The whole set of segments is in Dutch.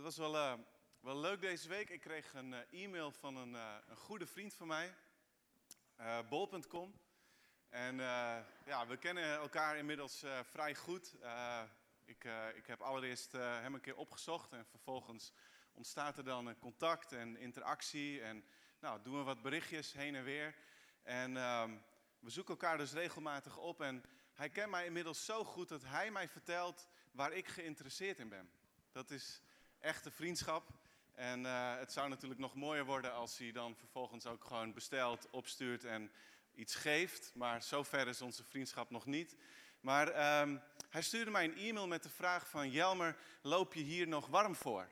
Het was wel, eh, wel leuk deze week. Ik kreeg een eh, e-mail van een, eh, een goede vriend van mij, bol.com. En ja, we kennen elkaar inmiddels vrij goed. Ik, ik heb allereerst hem een keer opgezocht en vervolgens ontstaat er dan een contact en interactie. En nou, doen we wat berichtjes heen en weer. En ehm, we zoeken elkaar dus regelmatig op. En hij kent mij inmiddels zo goed dat hij mij vertelt waar ik geïnteresseerd in ben. Dat is echte vriendschap. En eh, het zou natuurlijk nog mooier worden als hij dan vervolgens ook gewoon bestelt, opstuurt en iets geeft. Maar zover is onze vriendschap nog niet. Maar ehm, hij stuurde mij een e-mail met de vraag van Jelmer, loop je hier nog warm voor?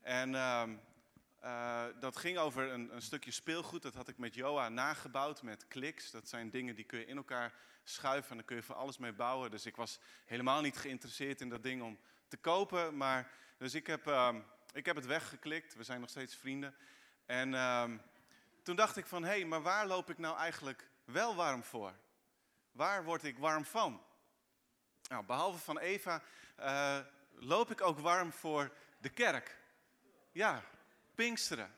En ehm, eh, dat ging over een, een, stukje speelgoed. Dat had ik met Joa nagebouwd met kliks. Dat zijn dingen die kun je in elkaar schuiven en daar kun je voor alles mee bouwen. Dus ik was helemaal niet geïnteresseerd in dat ding om te kopen. Maar, dus ik heb, ehm, ik heb het weggeklikt. We zijn nog steeds vrienden. En ehm, toen dacht ik van, hé, hey, maar waar loop ik nou eigenlijk wel warm voor? Waar word ik warm van? Nou, behalve van Eva uh, loop ik ook warm voor de kerk. Ja, Pinksteren.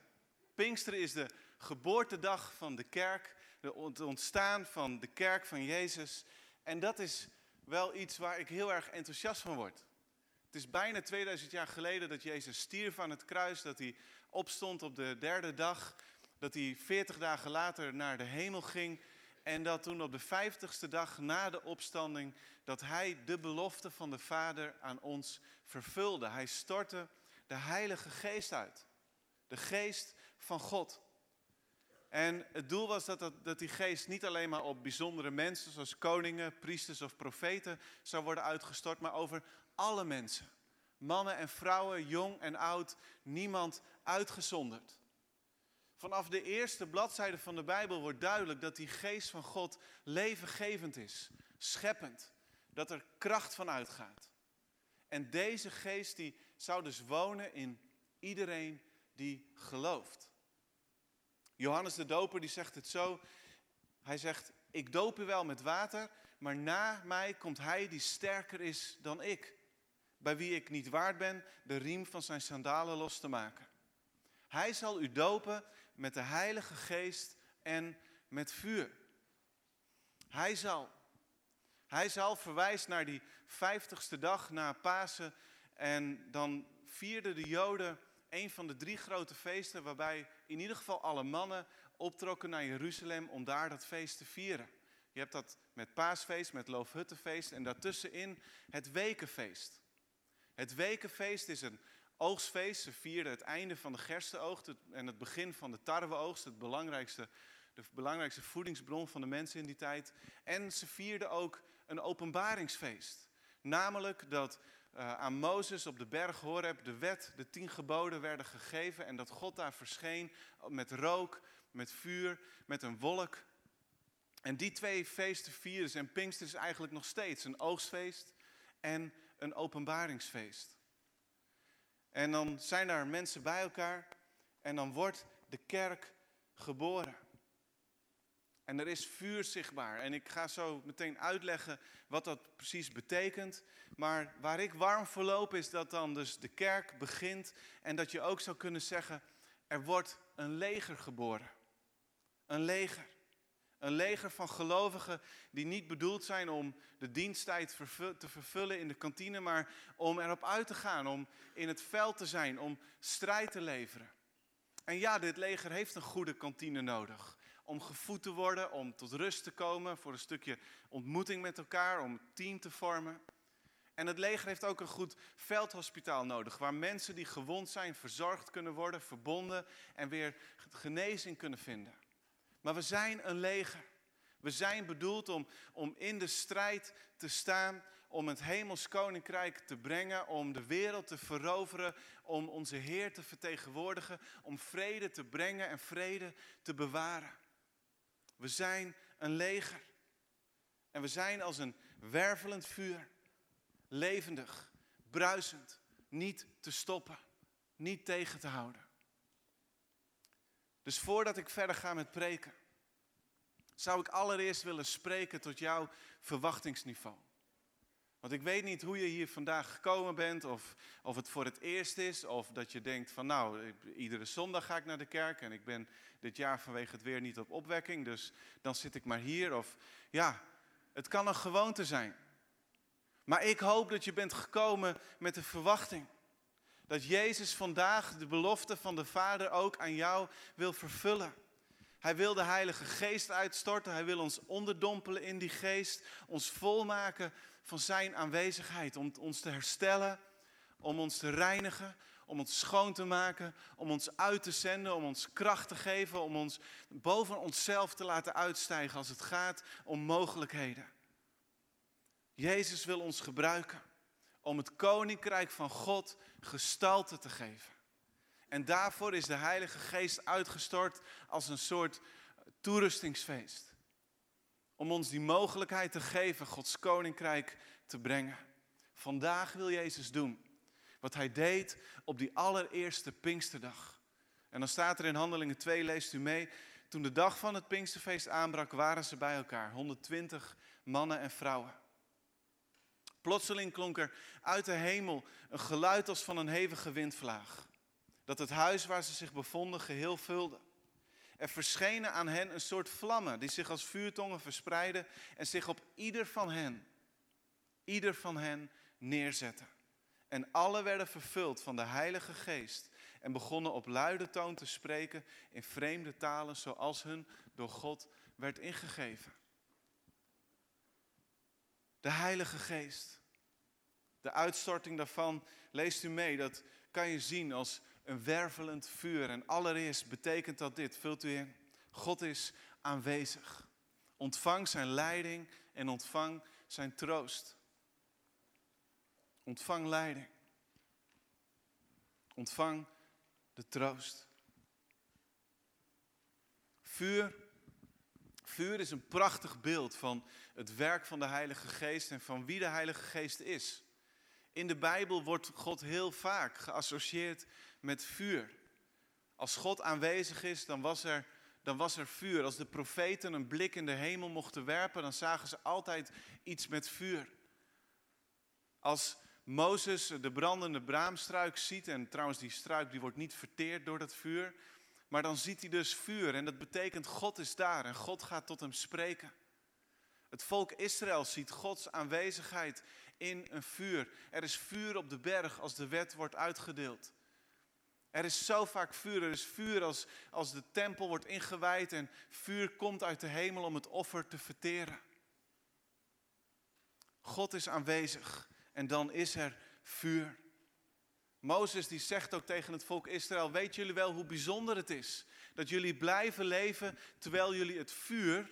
Pinksteren is de geboortedag van de kerk, het ontstaan van de kerk van Jezus. En dat is wel iets waar ik heel erg enthousiast van word. Is bijna 2000 jaar geleden dat Jezus stierf aan het kruis, dat hij opstond op de derde dag, dat hij 40 dagen later naar de hemel ging en dat toen op de vijftigste dag na de opstanding, dat hij de belofte van de Vader aan ons vervulde. Hij stortte de Heilige Geest uit. De geest van God. En het doel was dat, dat, dat, die geest niet alleen maar op bijzondere mensen, zoals koningen, priesters of profeten, zou worden uitgestort, maar over alle mensen. Mannen en vrouwen, jong en oud, niemand uitgezonderd. Vanaf de eerste bladzijde van de Bijbel wordt duidelijk dat die geest van God levengevend is, scheppend, dat er kracht van uitgaat. En deze geest die zou dus wonen in iedereen die gelooft. Johannes de Doper die zegt het zo. Hij zegt, ik doop u wel met water, maar na mij komt hij die sterker is dan ik. Bij wie ik niet waard ben de riem van zijn sandalen los te maken. Hij zal u dopen met de Heilige Geest en met vuur. Hij zal. Hij zal verwijst naar die vijftigste dag na Pasen. En dan vierden de Joden een van de drie grote feesten waarbij in ieder geval alle mannen optrokken naar Jeruzalem om daar dat feest te vieren. Je hebt dat met paasfeest, met loofhuttenfeest en daartussenin het wekenfeest. Het wekenfeest is een oogstfeest. Ze vierden het einde van de gerstenoogst en het begin van de tarweoogst, het belangrijkste, de belangrijkste voedingsbron van de mensen in die tijd. En ze vierden ook een openbaringsfeest. Namelijk dat uh, aan Mozes op de berg Horeb de wet, de tien geboden werden gegeven en dat God daar verscheen met rook, met vuur, met een wolk. En die twee feesten vieren ze en Pinkster is eigenlijk nog steeds een oogstfeest en een openbaringsfeest. En dan zijn daar mensen bij elkaar en dan wordt de kerk geboren. En er is vuur zichtbaar. En ik ga zo meteen uitleggen wat dat precies betekent. Maar waar ik warm voor loop is dat dan dus de kerk begint. En dat je ook zou kunnen zeggen, er wordt een leger geboren. Een leger. Een leger van gelovigen die niet bedoeld zijn om de diensttijd te vervullen in de kantine, maar om erop uit te gaan, om in het veld te zijn, om strijd te leveren. En ja, dit leger heeft een goede kantine nodig om gevoed te worden, om tot rust te komen, voor een stukje ontmoeting met elkaar, om een team te vormen. En het leger heeft ook een goed veldhospitaal nodig, waar mensen die gewond zijn verzorgd kunnen worden, verbonden en weer genezing kunnen vinden. Maar we zijn een leger. We zijn bedoeld om, om in de strijd te staan, om het hemels koninkrijk te brengen, om de wereld te veroveren, om onze Heer te vertegenwoordigen, om vrede te brengen en vrede te bewaren. We zijn een leger. En we zijn als een wervelend vuur. Levendig, bruisend, niet te stoppen, niet tegen te houden. Dus voordat ik verder ga met preken, zou ik allereerst willen spreken tot jouw verwachtingsniveau. Want ik weet niet hoe je hier vandaag gekomen bent, of, of het voor het eerst is, of dat je denkt van nou, iedere zondag ga ik naar de kerk en ik ben dit jaar vanwege het weer niet op opwekking, dus dan zit ik maar hier. Of ja, het kan een gewoonte zijn. Maar ik hoop dat je bent gekomen met de verwachting. Dat Jezus vandaag de belofte van de Vader ook aan jou wil vervullen. Hij wil de Heilige Geest uitstorten. Hij wil ons onderdompelen in die geest. Ons volmaken van zijn aanwezigheid. Om ons te herstellen, om ons te reinigen, om ons schoon te maken, om ons uit te zenden, om ons kracht te geven, om ons boven onszelf te laten uitstijgen als het gaat om mogelijkheden. Jezus wil ons gebruiken om het koninkrijk van God gestalte te geven. En daarvoor is de Heilige Geest uitgestort als een soort toerustingsfeest. Om ons die mogelijkheid te geven Gods koninkrijk te brengen. Vandaag wil Jezus doen wat hij deed op die allereerste Pinksterdag. En dan staat er in Handelingen 2, leest u mee. Toen de dag van het Pinksterfeest aanbrak, waren ze bij elkaar. 120 mannen en vrouwen. Plotseling klonk er uit de hemel een geluid als van een hevige windvlaag. Dat het huis waar ze zich bevonden geheel vulde. Er verschenen aan hen een soort vlammen die zich als vuurtongen verspreidden en zich op ieder van hen, ieder van hen neerzetten. En alle werden vervuld van de Heilige Geest en begonnen op luide toon te spreken in vreemde talen zoals hun door God werd ingegeven. De Heilige Geest. De uitstorting daarvan, leest u mee, dat kan je zien als een wervelend vuur. En allereerst betekent dat dit, vult u in, God is aanwezig. Ontvang zijn leiding en ontvang zijn troost. Ontvang leiding. Ontvang de troost. Vuur, vuur is een prachtig beeld van het werk van de Heilige Geest en van wie de Heilige Geest is. In de Bijbel wordt God heel vaak geassocieerd met vuur. Als God aanwezig is, dan was er, dan was er vuur. Als de profeten een blik in de hemel mochten werpen, dan zagen ze altijd iets met vuur. Als Mozes de brandende braamstruik ziet, en trouwens die struik die wordt niet verteerd door dat vuur, maar dan ziet hij dus vuur en dat betekent God is daar en God gaat tot hem spreken. Het volk Israël ziet Gods aanwezigheid in een vuur. Er is vuur op de berg als de wet wordt uitgedeeld. Er is zo vaak vuur. Er is vuur als, als de tempel wordt ingewijd en vuur komt uit de hemel om het offer te verteren. God is aanwezig en dan is er vuur. Mozes die zegt ook tegen het volk Israël, weet jullie wel hoe bijzonder het is dat jullie blijven leven terwijl jullie het vuur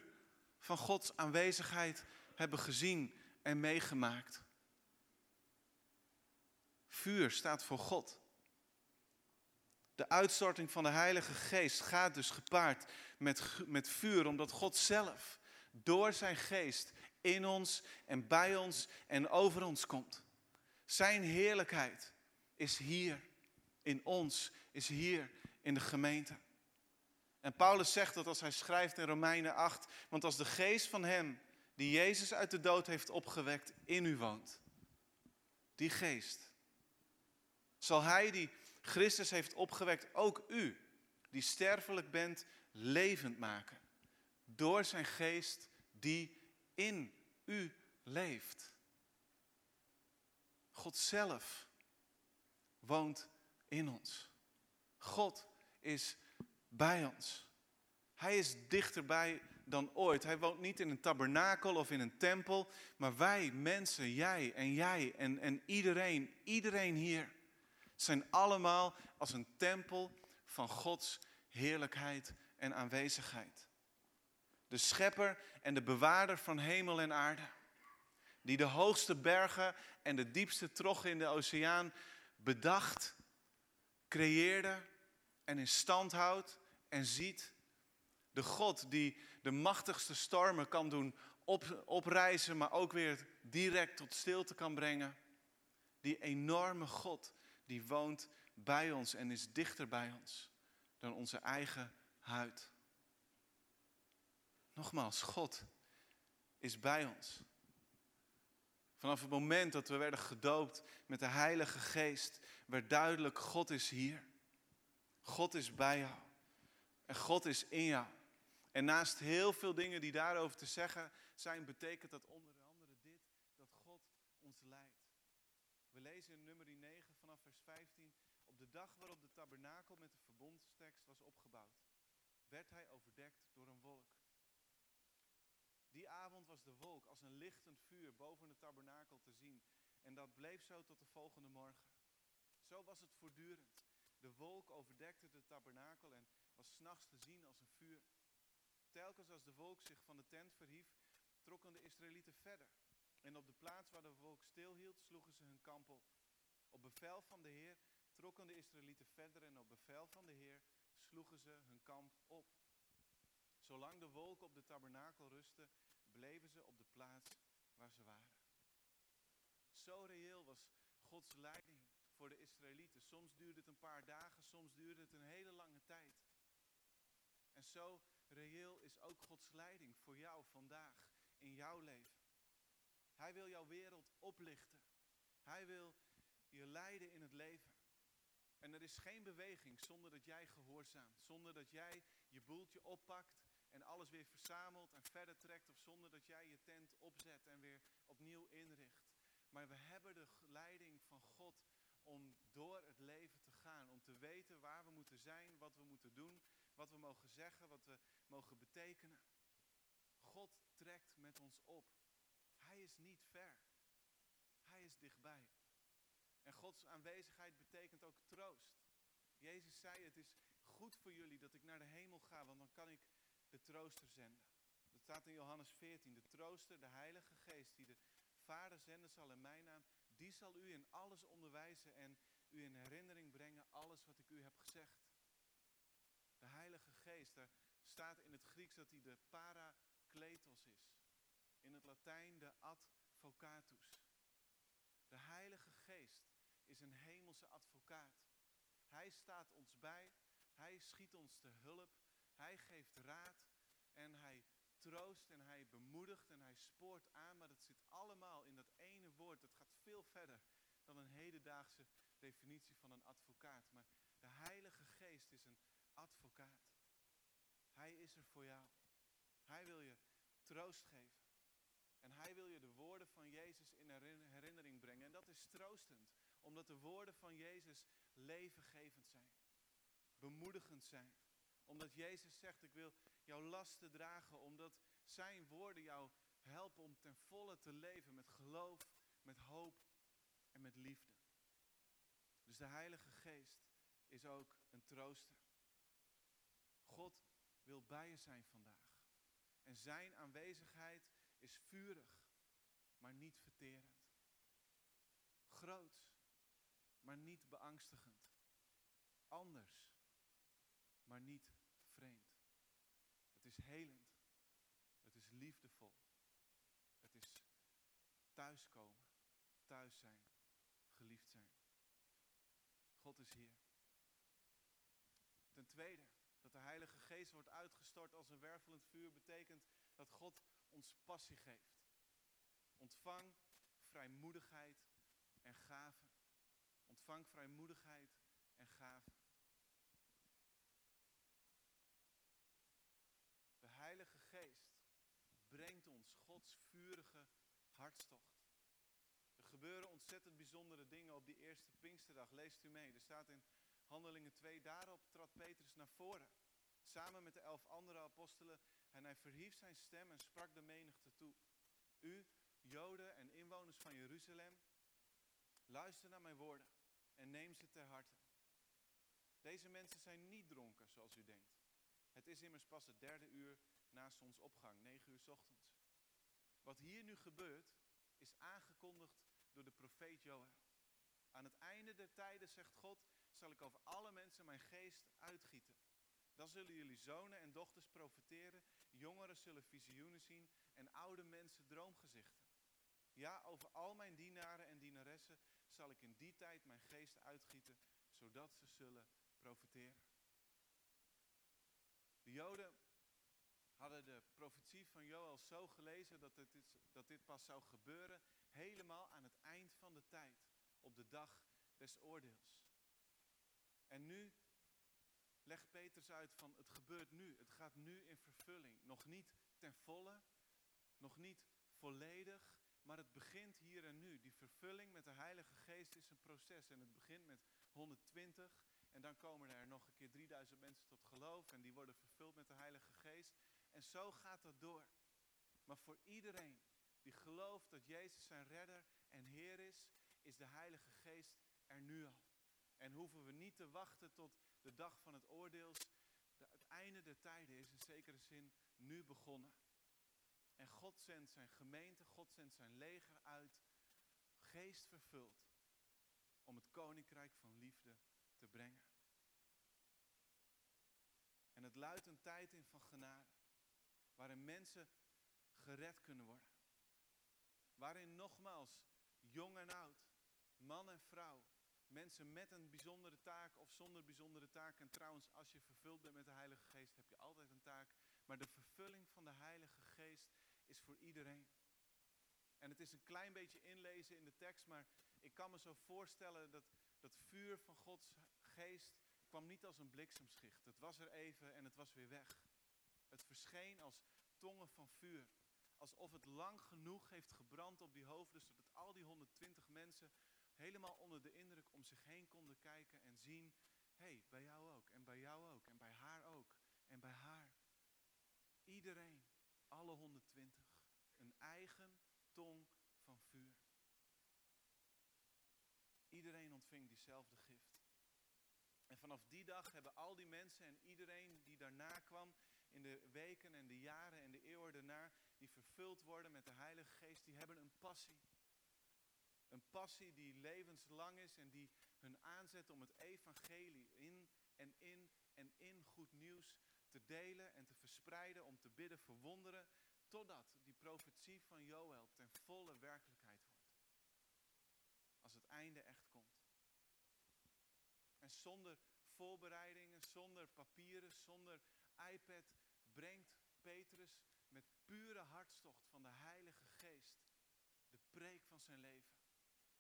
van Gods aanwezigheid hebben gezien en meegemaakt. Vuur staat voor God. De uitstorting van de Heilige Geest gaat dus gepaard met, met vuur, omdat God zelf door zijn geest in ons en bij ons en over ons komt. Zijn heerlijkheid is hier in ons, is hier in de gemeente. En Paulus zegt dat als hij schrijft in Romeinen 8, want als de geest van hem die Jezus uit de dood heeft opgewekt in u woont, die geest, zal hij die Christus heeft opgewekt ook u, die sterfelijk bent, levend maken. Door zijn geest die in u leeft. God zelf woont in ons. God is bij ons. Hij is dichterbij dan ooit. Hij woont niet in een tabernakel of in een tempel, maar wij mensen, jij en jij en, en iedereen, iedereen hier zijn allemaal als een tempel van Gods heerlijkheid en aanwezigheid. De schepper en de bewaarder van hemel en aarde. Die de hoogste bergen en de diepste troggen in de oceaan bedacht, creëerde en in stand houdt en ziet. De God die de machtigste stormen kan doen op, oprijzen, maar ook weer direct tot stilte kan brengen. Die enorme God die woont bij ons en is dichter bij ons dan onze eigen huid. Nogmaals, God is bij ons. Vanaf het moment dat we werden gedoopt met de Heilige Geest, werd duidelijk, God is hier. God is bij jou. En God is in jou. En naast heel veel dingen die daarover te zeggen zijn, betekent dat onder andere dit, dat God ons leidt. We lezen in nummer 9 vanaf vers 15, op de dag waarop de tabernakel met de verbondstekst was opgebouwd, werd hij overdekt door een wolk. Die avond was de wolk als een lichtend vuur boven de tabernakel te zien. En dat bleef zo tot de volgende morgen. Zo was het voortdurend. De wolk overdekte de tabernakel en was s'nachts te zien als een vuur. Telkens als de wolk zich van de tent verhief, trokken de Israëlieten verder. En op de plaats waar de wolk stilhield, sloegen ze hun kamp op. Op bevel van de Heer trokken de Israëlieten verder en op bevel van de Heer sloegen ze hun kamp op. Zolang de wolk op de tabernakel rustte, bleven ze op de plaats waar ze waren. Zo reëel was Gods leiding voor de Israëlieten. Soms duurde het een paar dagen, soms duurde het een hele lange tijd. En zo reëel is ook Gods leiding voor jou vandaag in jouw leven. Hij wil jouw wereld oplichten. Hij wil je leiden in het leven. En er is geen beweging zonder dat jij gehoorzaamt, zonder dat jij je boeltje oppakt en alles weer verzamelt en verder trekt, of zonder dat jij je tent opzet en weer opnieuw inricht. Maar we hebben de leiding van God om door het leven te gaan, om te weten waar we moeten zijn, wat we moeten doen, wat we mogen zeggen, wat we mogen betekenen. God trekt met ons op. Hij is niet ver. Hij is dichtbij. En Gods aanwezigheid betekent ook troost. Jezus zei, het is goed voor jullie dat ik naar de hemel ga, want dan kan ik de trooster zenden. Dat staat in Johannes 14. De trooster, de Heilige Geest, die de Vader zenden zal in mijn naam, die zal u in alles onderwijzen en u in herinnering brengen alles wat ik u heb gezegd. De Heilige Geest, daar staat in het Grieks dat hij de parakletos is. In het Latijn de advocatus. De Heilige Geest is een hemelse advocaat. Hij staat ons bij, hij schiet ons te hulp, hij geeft raad en hij troost en hij bemoedigt en hij spoort aan, maar dat zit allemaal in dat ene woord. Dat gaat veel verder dan een hedendaagse definitie van een advocaat. Maar de Heilige Geest is een advocaat. Hij is er voor jou. Hij wil je troost geven. En hij wil je de woorden van Jezus in herinnering brengen. En dat is troostend, omdat de woorden van Jezus levengevend zijn, bemoedigend zijn. Omdat Jezus zegt, ik wil jouw lasten dragen, omdat zijn woorden jou helpen om ten volle te leven met geloof, met hoop en met liefde. Dus de Heilige Geest is ook een trooster. God wil bij je zijn vandaag. En zijn aanwezigheid is vurig, maar niet verterend. Groots, maar niet beangstigend. Anders, maar niet vreemd. Het is helend. Het is liefdevol. Het is thuiskomen, thuis zijn, geliefd zijn. God is hier. Ten tweede, dat de Heilige Geest wordt uitgestort als een wervelend vuur, betekent dat God ons passie geeft. Ontvang vrijmoedigheid en gave. Ontvang vrijmoedigheid en gave. Heilige Geest brengt ons Gods vurige hartstocht. Er gebeuren ontzettend bijzondere dingen op die eerste Pinksterdag. Leest u mee. Er staat in Handelingen 2, daarop trad Petrus naar voren. Samen met de elf andere apostelen. En hij verhief zijn stem en sprak de menigte toe. U, Joden en inwoners van Jeruzalem, luister naar mijn woorden en neem ze ter harte. Deze mensen zijn niet dronken zoals u denkt. Het is immers pas het derde uur na zonsopgang, negen uur s ochtends. Wat hier nu gebeurt, is aangekondigd door de profeet Joël. Aan het einde der tijden, zegt God, zal ik over alle mensen mijn geest uitgieten. Dan zullen jullie zonen en dochters profiteren, jongeren zullen visioenen zien en oude mensen droomgezichten. Ja, over al mijn dienaren en dienaressen zal ik in die tijd mijn geest uitgieten, zodat ze zullen profiteren. De Joden hadden de profetie van Joël zo gelezen dat, dit, dat dit pas zou gebeuren Helemaal aan het eind van de tijd, op de dag des oordeels. En nu legt Petrus uit van het gebeurt nu, het gaat nu in vervulling. Nog niet ten volle, nog niet volledig, maar het begint hier en nu. Die vervulling met de Heilige Geest is een proces en het begint met 120 en dan komen er nog een keer 3000 mensen tot geloof en die worden vervuld met de Heilige Geest. En zo gaat dat door. Maar voor iedereen die gelooft dat Jezus zijn redder en Heer is, is de Heilige Geest er nu al. En hoeven we niet te wachten tot de dag van het oordeels. het einde der tijden is in zekere zin nu begonnen. En God zendt zijn gemeente, God zendt zijn leger uit, geest vervuld, om het koninkrijk van liefde te brengen. En het luidt een tijd in van genade, waarin mensen gered kunnen worden. Waarin nogmaals, jong en oud, man en vrouw, mensen met een bijzondere taak of zonder bijzondere taak. En trouwens, als je vervuld bent met de Heilige Geest, heb je altijd een taak. Maar de vervulling van de Heilige Geest is voor iedereen. En het is een klein beetje inlezen in de tekst, maar ik kan me zo voorstellen dat dat vuur van Gods geest kwam niet als een bliksemschicht. Het was er even en het was weer weg. Het verscheen als tongen van vuur. Alsof het lang genoeg heeft gebrand op die hoofden, zodat al die 120 mensen helemaal onder de indruk om zich heen konden kijken en zien, hé, hey, bij jou ook, en bij jou ook, en bij haar ook, en bij haar. Iedereen, alle 120, een eigen tong van vuur. Iedereen ontving diezelfde gift. En vanaf die dag hebben al die mensen en iedereen die daarna kwam, in de weken en de jaren en de eeuwen daarna, die vervuld worden met de Heilige Geest, die hebben een passie. Een passie die levenslang is en die hun aanzet om het evangelie in en in en in goed nieuws te delen en te verspreiden, om te bidden, verwonderen, totdat die profetie van Joël ten volle werkelijkheid wordt. Als het einde echt. En zonder voorbereidingen, zonder papieren, zonder iPad brengt Petrus met pure hartstocht van de Heilige Geest de preek van zijn leven.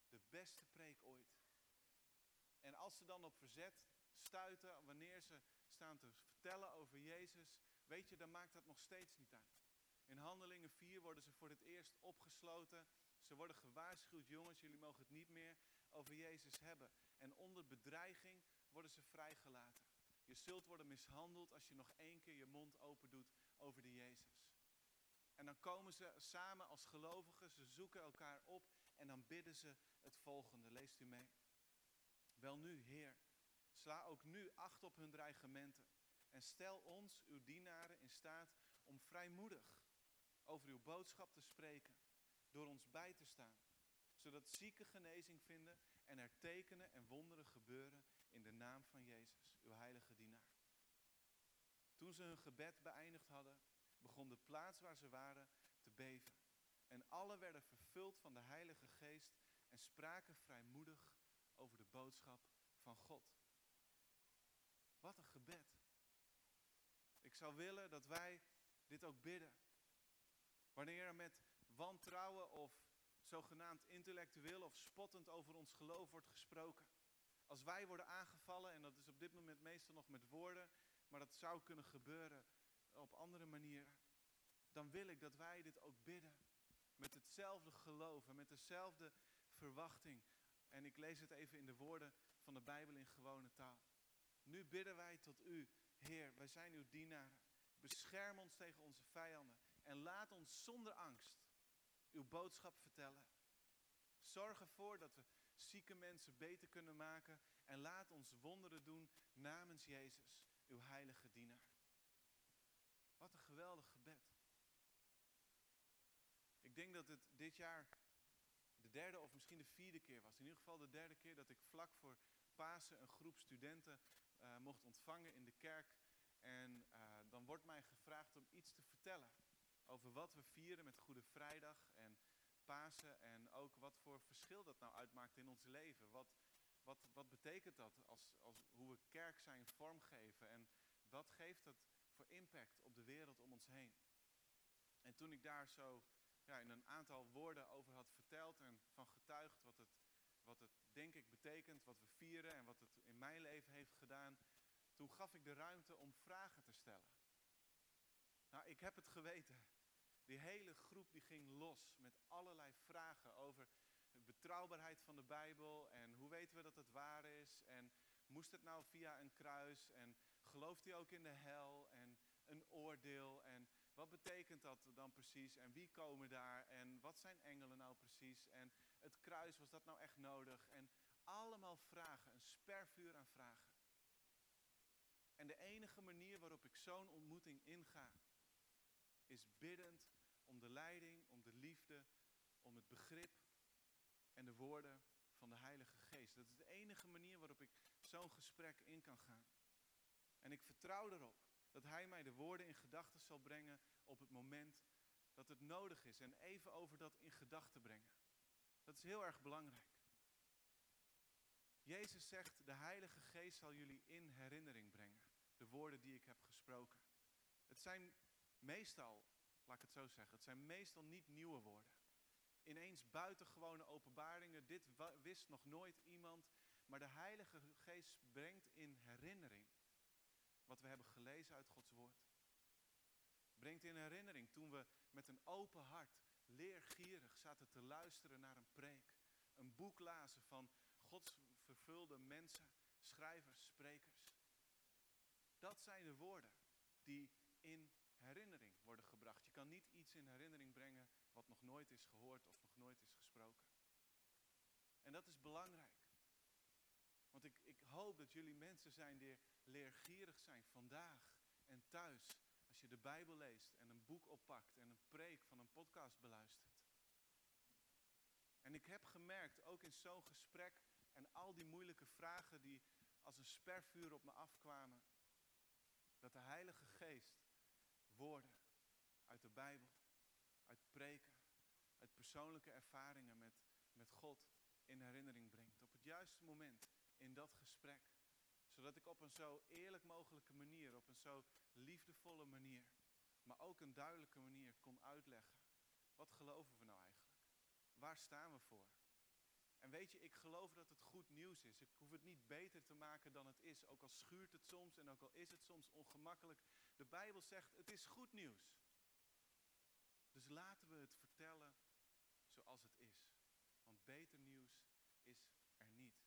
De beste preek ooit. En als ze dan op verzet stuiten, wanneer ze staan te vertellen over Jezus, weet je, dan maakt dat nog steeds niet uit. In Handelingen 4 worden ze voor het eerst opgesloten. Ze worden gewaarschuwd, jongens, jullie mogen het niet meer over Jezus hebben. En onder bedreiging worden ze vrijgelaten. Je zult worden mishandeld als je nog één keer je mond open doet over de Jezus. En dan komen ze samen als gelovigen, ze zoeken elkaar op en dan bidden ze het volgende. Leest u mee. Wel nu, Heer, sla ook nu acht op hun dreigementen. En stel ons, uw dienaren, in staat om vrijmoedig over uw boodschap te spreken. Door ons bij te staan. Zodat zieken genezing vinden en er tekenen en wonderen gebeuren in de naam van Jezus, uw heilige dienaar. Toen ze hun gebed beëindigd hadden, begon de plaats waar ze waren te beven. En alle werden vervuld van de Heilige Geest en spraken vrijmoedig over de boodschap van God. Wat een gebed. Ik zou willen dat wij dit ook bidden. Wanneer er met wantrouwen of zogenaamd intellectueel of spottend over ons geloof wordt gesproken. Als wij worden aangevallen, en dat is op dit moment meestal nog met woorden, maar dat zou kunnen gebeuren op andere manieren, dan wil ik dat wij dit ook bidden. Met hetzelfde geloof en met dezelfde verwachting. En ik lees het even in de woorden van de Bijbel in gewone taal. Nu bidden wij tot u, Heer, wij zijn uw dienaren. Bescherm ons tegen onze vijanden en laat ons zonder angst uw boodschap vertellen. Zorg ervoor dat we zieke mensen beter kunnen maken en laat ons wonderen doen namens Jezus, uw heilige dienaar. Wat een geweldig gebed. Ik denk dat het dit jaar de derde of misschien de vierde keer was. In ieder geval de derde keer dat ik vlak voor Pasen een groep studenten uh, mocht ontvangen in de kerk. En uh, dan wordt mij gevraagd om iets te vertellen over wat we vieren met Goede Vrijdag en Pasen. En ook wat voor verschil dat nou uitmaakt in ons leven. Wat, wat, wat betekent dat als, als hoe we kerk zijn vormgeven? En wat geeft dat voor impact op de wereld om ons heen? En toen ik daar zo ja, in een aantal woorden over had verteld en van getuigd wat het, wat het denk ik betekent, wat we vieren en wat het in mijn leven heeft gedaan, toen gaf ik de ruimte om vragen te stellen. Nou, ik heb het geweten. Die hele groep die ging los met allerlei vragen over de betrouwbaarheid van de Bijbel en hoe weten we dat het waar is en moest het nou via een kruis en gelooft hij ook in de hel en een oordeel en wat betekent dat dan precies en wie komen daar en wat zijn engelen nou precies en het kruis, was dat nou echt nodig? En allemaal vragen, een spervuur aan vragen. En de enige manier waarop ik zo'n ontmoeting inga, is biddend om de leiding, om de liefde, om het begrip en de woorden van de Heilige Geest. Dat is de enige manier waarop ik zo'n gesprek in kan gaan. En ik vertrouw erop dat Hij mij de woorden in gedachten zal brengen op het moment dat het nodig is. En even over dat in gedachten brengen. Dat is heel erg belangrijk. Jezus zegt, de Heilige Geest zal jullie in herinnering brengen. De woorden die ik heb gesproken. Het zijn meestal, laat ik het zo zeggen, het zijn meestal niet nieuwe woorden. Ineens buitengewone openbaringen, dit wist nog nooit iemand. Maar de Heilige Geest brengt in herinnering wat we hebben gelezen uit Gods Woord. Brengt in herinnering toen we met een open hart, leergierig zaten te luisteren naar een preek. Een boek lazen van Gods vervulde mensen, schrijvers, sprekers. Dat zijn de woorden die in herinnering worden gebracht. Je kan niet in herinnering brengen wat nog nooit is gehoord of nog nooit is gesproken. En dat is belangrijk. Want ik, ik hoop dat jullie mensen zijn die leergierig zijn vandaag en thuis. Als je de Bijbel leest en een boek oppakt en een preek van een podcast beluistert. En ik heb gemerkt, ook in zo'n gesprek en al die moeilijke vragen die als een spervuur op me afkwamen, dat de Heilige Geest woorden uit de Bijbel, uit preken, uit persoonlijke ervaringen met, met God in herinnering brengt. Op het juiste moment in dat gesprek. Zodat ik op een zo eerlijk mogelijke manier, op een zo liefdevolle manier, maar ook een duidelijke manier kon uitleggen. Wat geloven we nou eigenlijk? Waar staan we voor? En weet je, ik geloof dat het goed nieuws is. Ik hoef het niet beter te maken dan het is. Ook al schuurt het soms en ook al is het soms ongemakkelijk. De Bijbel zegt, het is goed nieuws. Dus laten we het vertellen zoals het is. Want beter nieuws is er niet.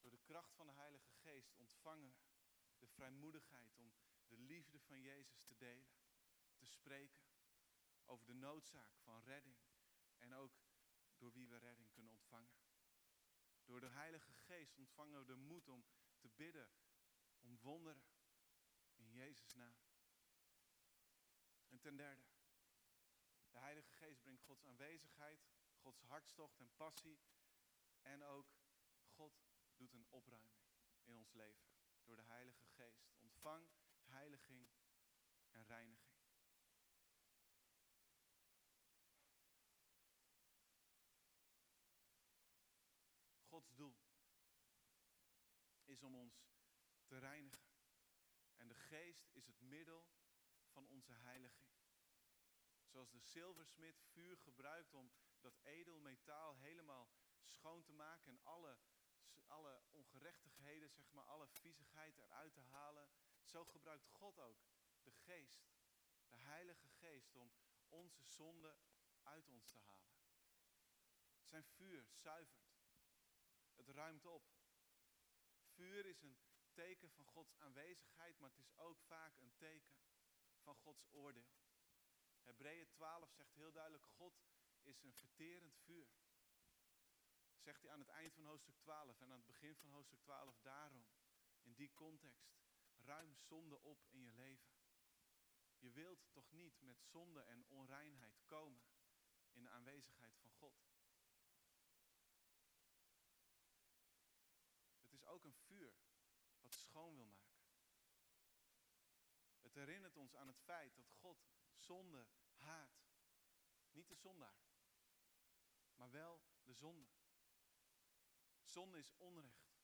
Door de kracht van de Heilige Geest ontvangen we de vrijmoedigheid om de liefde van Jezus te delen. Te spreken over de noodzaak van redding. En ook door wie we redding kunnen ontvangen. Door de Heilige Geest ontvangen we de moed om te bidden om wonderen in Jezus' naam. En ten derde, de Heilige Geest brengt Gods aanwezigheid, Gods hartstocht en passie. En ook God doet een opruiming in ons leven door de Heilige Geest. Ontvang heiliging en reiniging. Gods doel is om ons te reinigen. En de geest is het middel van onze heiliging. Zoals de zilversmid vuur gebruikt om dat edelmetaal helemaal schoon te maken en alle, alle ongerechtigheden, zeg maar, alle viezigheid eruit te halen. Zo gebruikt God ook de geest, de heilige geest, om onze zonde uit ons te halen. Zijn vuur zuivert. Het ruimt op. Vuur is een teken van Gods aanwezigheid, maar het is ook vaak een teken van Gods oordeel. Hebreeën 12 zegt heel duidelijk, God is een verterend vuur. Zegt hij aan het eind van hoofdstuk 12 en aan het begin van hoofdstuk 12, daarom, in die context, ruim zonde op in je leven. Je wilt toch niet met zonde en onreinheid komen in de aanwezigheid van God. Het is ook een vuur wat schoon wil maken. Herinnert ons aan het feit dat God zonde haat. Niet de zondaar, maar wel de zonde. Zonde is onrecht.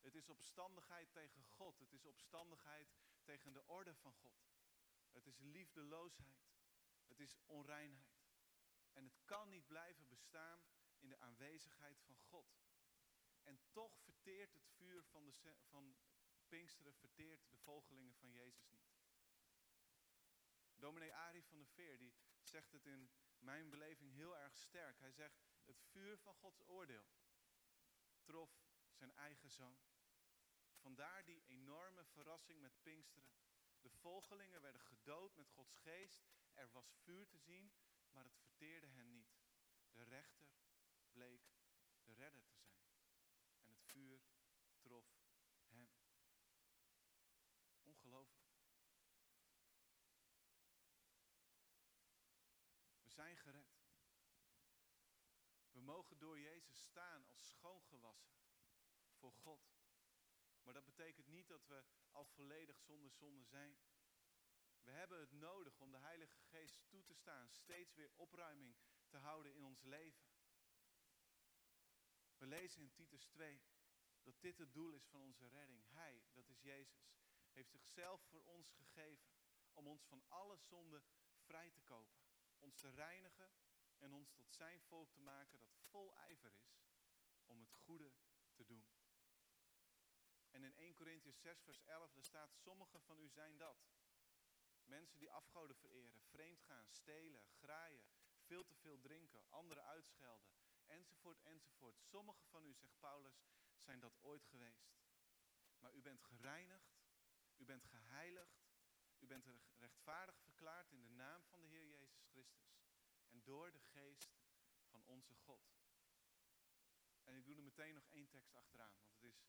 Het is opstandigheid tegen God. Het is opstandigheid tegen de orde van God. Het is liefdeloosheid. Het is onreinheid. En het kan niet blijven bestaan in de aanwezigheid van God. En toch verteert het vuur van, de, van Pinksteren verteert de volgelingen van Jezus niet. Dominee Ari van der Veer die zegt het in mijn beleving heel erg sterk. Hij zegt, het vuur van Gods oordeel trof zijn eigen zoon. Vandaar die enorme verrassing met Pinksteren. De volgelingen werden gedood met Gods geest. Er was vuur te zien, maar het verteerde hen niet. De rechter bleek de redder te zijn. En het vuur trof hem. Ongelooflijk. We zijn gered. We mogen door Jezus staan als schoongewassen voor God. Maar dat betekent niet dat we al volledig zonder zonde zijn. We hebben het nodig om de Heilige Geest toe te staan, steeds weer opruiming te houden in ons leven. We lezen in Titus 2 dat dit het doel is van onze redding. Hij, dat is Jezus, heeft zichzelf voor ons gegeven om ons van alle zonde vrij te kopen, ons te reinigen en ons tot zijn volk te maken dat vol ijver is om het goede te doen. En in 1 Corinthians 6, vers 11, daar staat, sommigen van u zijn dat. Mensen die afgoden vereren, vreemd gaan, stelen, graaien, veel te veel drinken, anderen uitschelden, enzovoort, enzovoort. Sommigen van u, zegt Paulus, zijn dat ooit geweest. Maar u bent gereinigd, u bent geheiligd, u bent rechtvaardig verklaard in de naam van de Heer Jezus Christus. En door de geest van onze God. En ik doe er meteen nog één tekst achteraan, want het is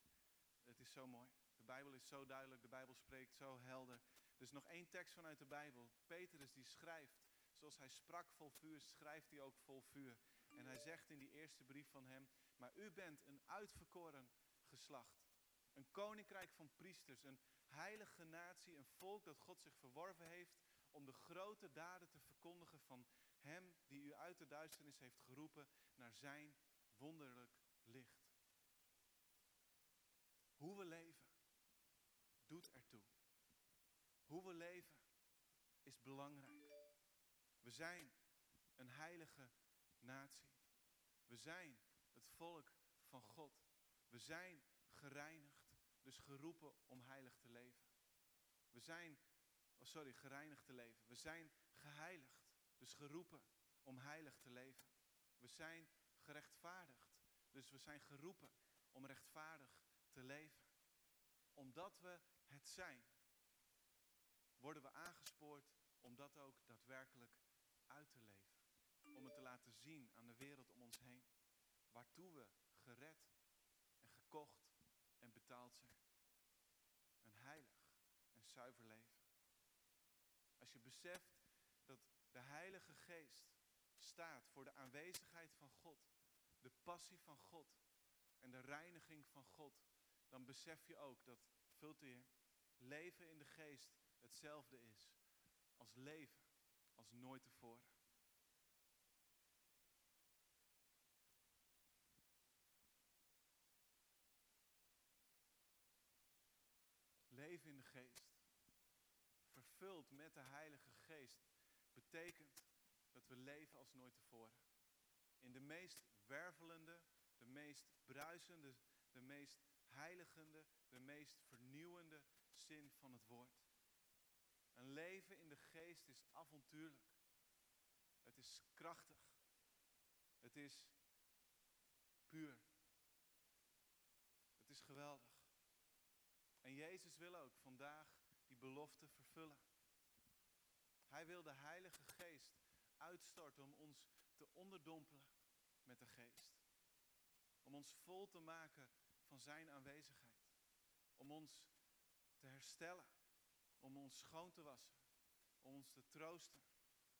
het is zo mooi. De Bijbel is zo duidelijk, de Bijbel spreekt zo helder. Dus nog één tekst vanuit de Bijbel. Petrus die schrijft, zoals hij sprak vol vuur, schrijft hij ook vol vuur. En hij zegt in die eerste brief van hem, maar u bent een uitverkoren geslacht. Een koninkrijk van priesters, een heilige natie, een volk dat God zich verworven heeft om de grote daden te verkondigen van hem die u uit de duisternis heeft geroepen naar zijn wonderlijk licht. Hoe we leven doet ertoe. Hoe we leven is belangrijk. We zijn een heilige natie. We zijn het volk van God. We zijn gereinigd, dus geroepen om heilig te leven. We zijn, oh sorry, gereinigd te leven. We zijn geheiligd, dus geroepen om heilig te leven. We zijn gerechtvaardigd, dus we zijn geroepen om rechtvaardig te leven. Omdat we het zijn, worden we aangespoord om dat ook daadwerkelijk uit te leven. Om het te laten zien aan de wereld om ons heen. Waartoe we gered en gekocht en betaald zijn. Een heilig en zuiver leven. Als je beseft dat de Heilige Geest staat voor de aanwezigheid van God, de passie van God en de reiniging van God, dan besef je ook dat, vult leven in de geest hetzelfde is als leven als nooit tevoren. Leven in de geest, vervuld met de Heilige Geest, betekent dat we leven als nooit tevoren. In de meest wervelende, de meest bruisende, de meest heiligende, de meest vernieuwende zin van het woord. Een leven in de geest is avontuurlijk. Het is krachtig. Het is puur. Het is geweldig. En Jezus wil ook vandaag die belofte vervullen. Hij wil de Heilige Geest uitstorten om ons te onderdompelen met de Geest. Om ons vol te maken van Zijn aanwezigheid. Om ons te herstellen. Om ons schoon te wassen. Om ons te troosten.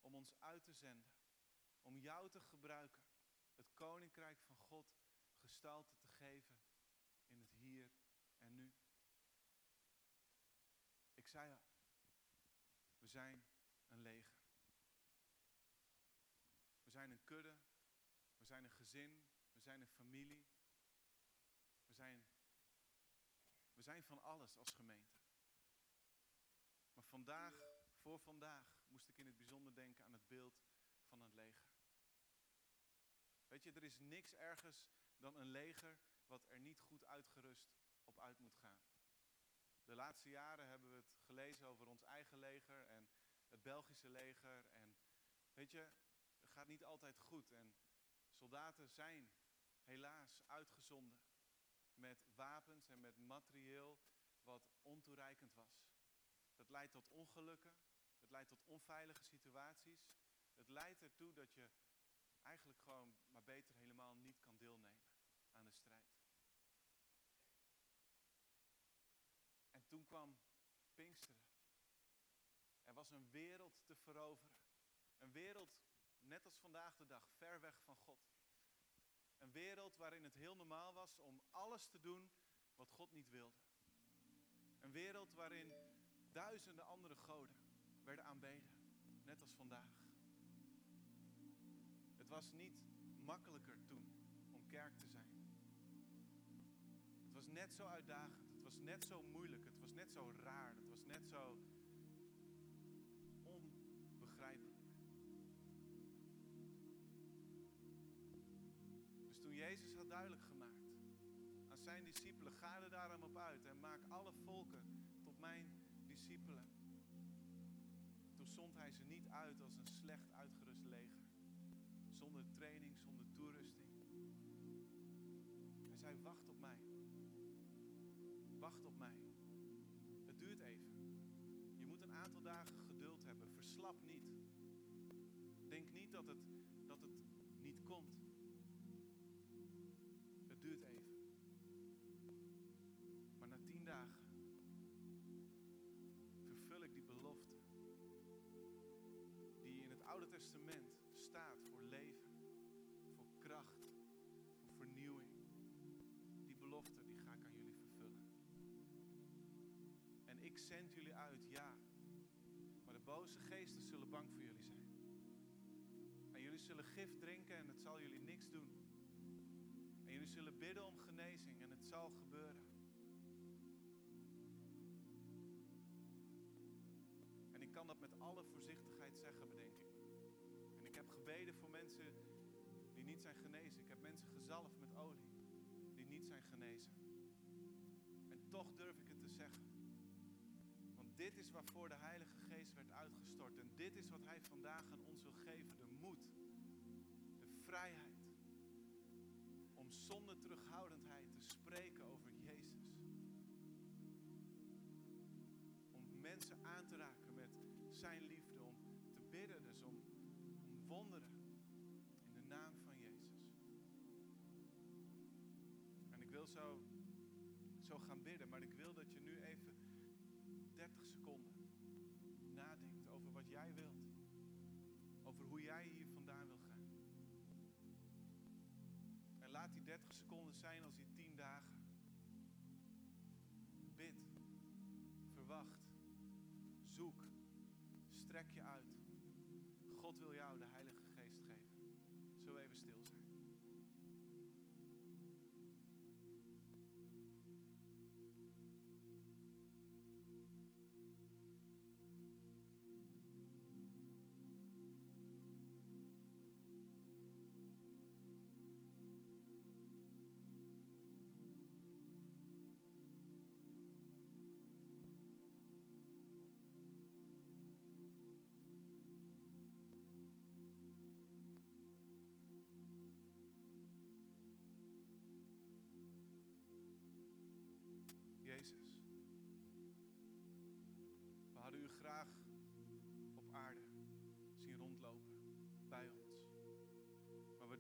Om ons uit te zenden. Om jou te gebruiken. Het Koninkrijk van God gestalte te geven in het hier en nu. Ik zei al, we zijn een leger. We zijn een kudde, we zijn een gezin, we zijn een familie, zijn, we zijn van alles als gemeente. Maar vandaag, voor vandaag, moest ik in het bijzonder denken aan het beeld van een leger. Weet je, er is niks ergers dan een leger wat er niet goed uitgerust op uit moet gaan. De laatste jaren hebben we het gelezen over ons eigen leger en het Belgische leger. En weet je, gaat niet altijd goed. En soldaten zijn helaas uitgezonden met wapens en met materieel wat ontoereikend was. Dat leidt tot ongelukken, het leidt tot onveilige situaties. Het leidt ertoe dat je eigenlijk gewoon maar beter helemaal niet kan deelnemen aan de strijd. En toen kwam Pinksteren. Er was een wereld te veroveren. Een wereld, net als vandaag de dag, ver weg van God. Een wereld waarin het heel normaal was om alles te doen wat God niet wilde. Een wereld waarin duizenden andere goden werden aanbeden, net als vandaag. Het was niet makkelijker toen om kerk te zijn. Het was net zo uitdagend, het was net zo moeilijk, het was net zo raar, het was net zo Jezus had duidelijk gemaakt aan zijn discipelen, ga er daarom op uit en maak alle volken tot mijn discipelen. Toen zond hij ze niet uit als een slecht uitgerust leger. Zonder training, zonder toerusting. Hij zei, wacht op mij. Wacht op mij. Het duurt even. Je moet een aantal dagen geduld hebben. Verslap niet. Denk niet dat het, dat het niet komt. Testament staat voor leven, voor kracht, voor vernieuwing. Die belofte die ga ik aan jullie vervullen. En ik zend jullie uit, ja. Maar de boze geesten zullen bang voor jullie zijn. En jullie zullen gif drinken en het zal jullie niks doen. En jullie zullen bidden om genezing en het zal gebeuren. En ik kan dat met alle voorzichtigheid zeggen, voor mensen die niet zijn genezen. Ik heb mensen gezalfd met olie die niet zijn genezen. En toch durf ik het te zeggen. Want dit is waarvoor de Heilige Geest werd uitgestort. En dit is wat Hij vandaag aan ons wil geven. De moed, de vrijheid om zonder terughoudendheid te spreken over Jezus. Om mensen aan te raken met Zijn liefde. Zo, zo gaan bidden, maar ik wil dat je nu even 30 seconden nadenkt over wat jij wilt. Over hoe jij hier vandaan wil gaan. En laat die 30 seconden zijn als die 10 dagen. Bid, verwacht, zoek, strek je uit. God wil jou de Heilige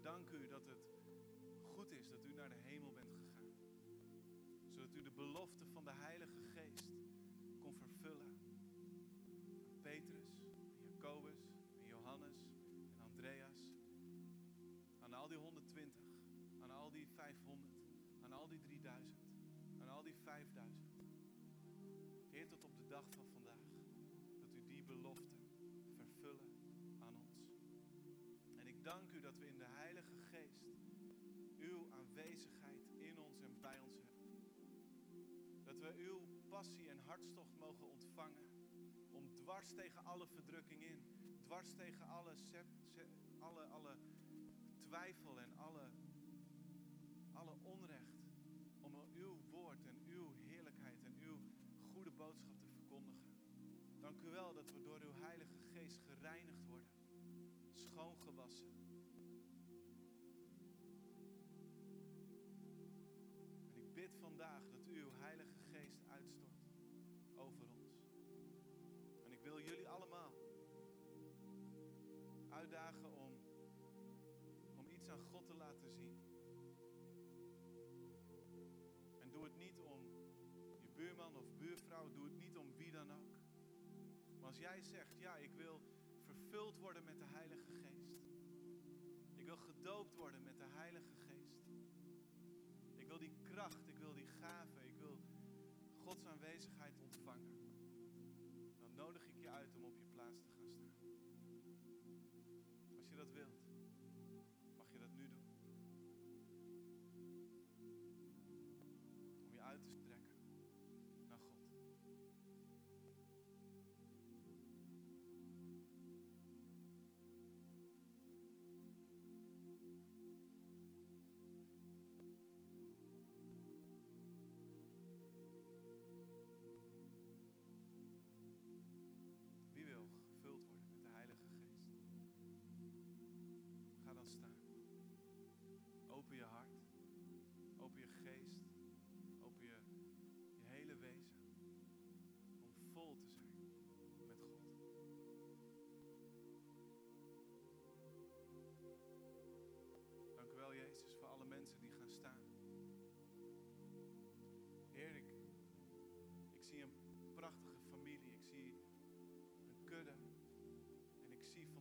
Danken u dat het goed is dat u naar de hemel bent gegaan. Zodat u de belofte van de Heilige Geest kon vervullen. Petrus, Jacobus, Johannes, en Andreas. Aan al die 120, aan al die 500, aan al die 3000 aan al die 5000. Heer, tot op de dag van uw passie en hartstocht mogen ontvangen om dwars tegen alle verdrukking in. Dwars tegen alle, alle, alle twijfel en alle, alle onrecht. Om uw woord en uw heerlijkheid en uw goede boodschap te verkondigen. Dank u wel dat we door uw Heilige Geest gereinigd worden, schoongewassen. En ik bid vandaag dat uitdagen om, om iets aan God te laten zien. En doe het niet om je buurman of buurvrouw, doe het niet om wie dan ook. Maar als jij zegt, ja, ik wil vervuld worden met de Heilige Geest. Ik wil gedoopt worden met de Heilige Geest. Ik wil die kracht, ik wil die gave, ik wil Gods aanwezigheid ontvangen. Dan nodig ik dat wilt,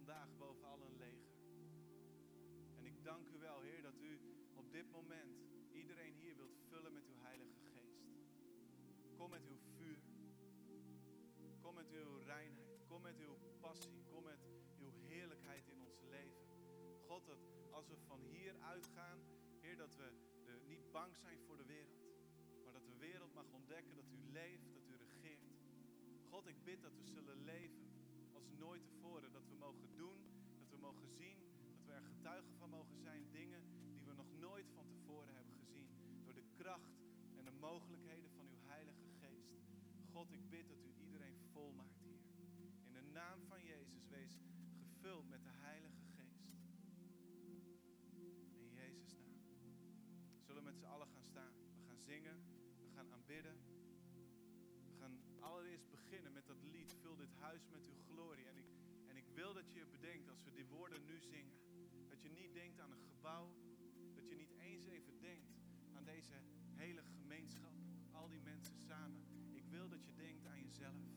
vandaag bovenal een leger. En ik dank u wel, Heer, dat u op dit moment iedereen hier wilt vullen met uw Heilige Geest. Kom met uw vuur. Kom met uw reinheid. Kom met uw passie. Kom met uw heerlijkheid in ons leven. God, dat als we van hier uitgaan, Heer, dat we de, niet bang zijn voor de wereld. Maar dat de wereld mag ontdekken dat u leeft, dat u regeert. God, ik bid dat we zullen leven als nooit tevoren. Dat we mogen doen, dat we mogen zien, dat we er getuigen van mogen zijn. Dingen die we nog nooit van tevoren hebben gezien. Door de kracht en de mogelijkheden van uw Heilige Geest. God, ik bid dat u iedereen volmaakt hier. In de naam van Jezus, wees gevuld met de Heilige Geest. In Jezus' naam. Zullen we met z'n allen gaan staan. We gaan zingen, we gaan aanbidden. We gaan allereerst beginnen met dat lied, Vul dit huis met uw bedenkt, als we die woorden nu zingen, dat je niet denkt aan een gebouw, dat je niet eens even denkt aan deze hele gemeenschap, al die mensen samen. Ik wil dat je denkt aan jezelf,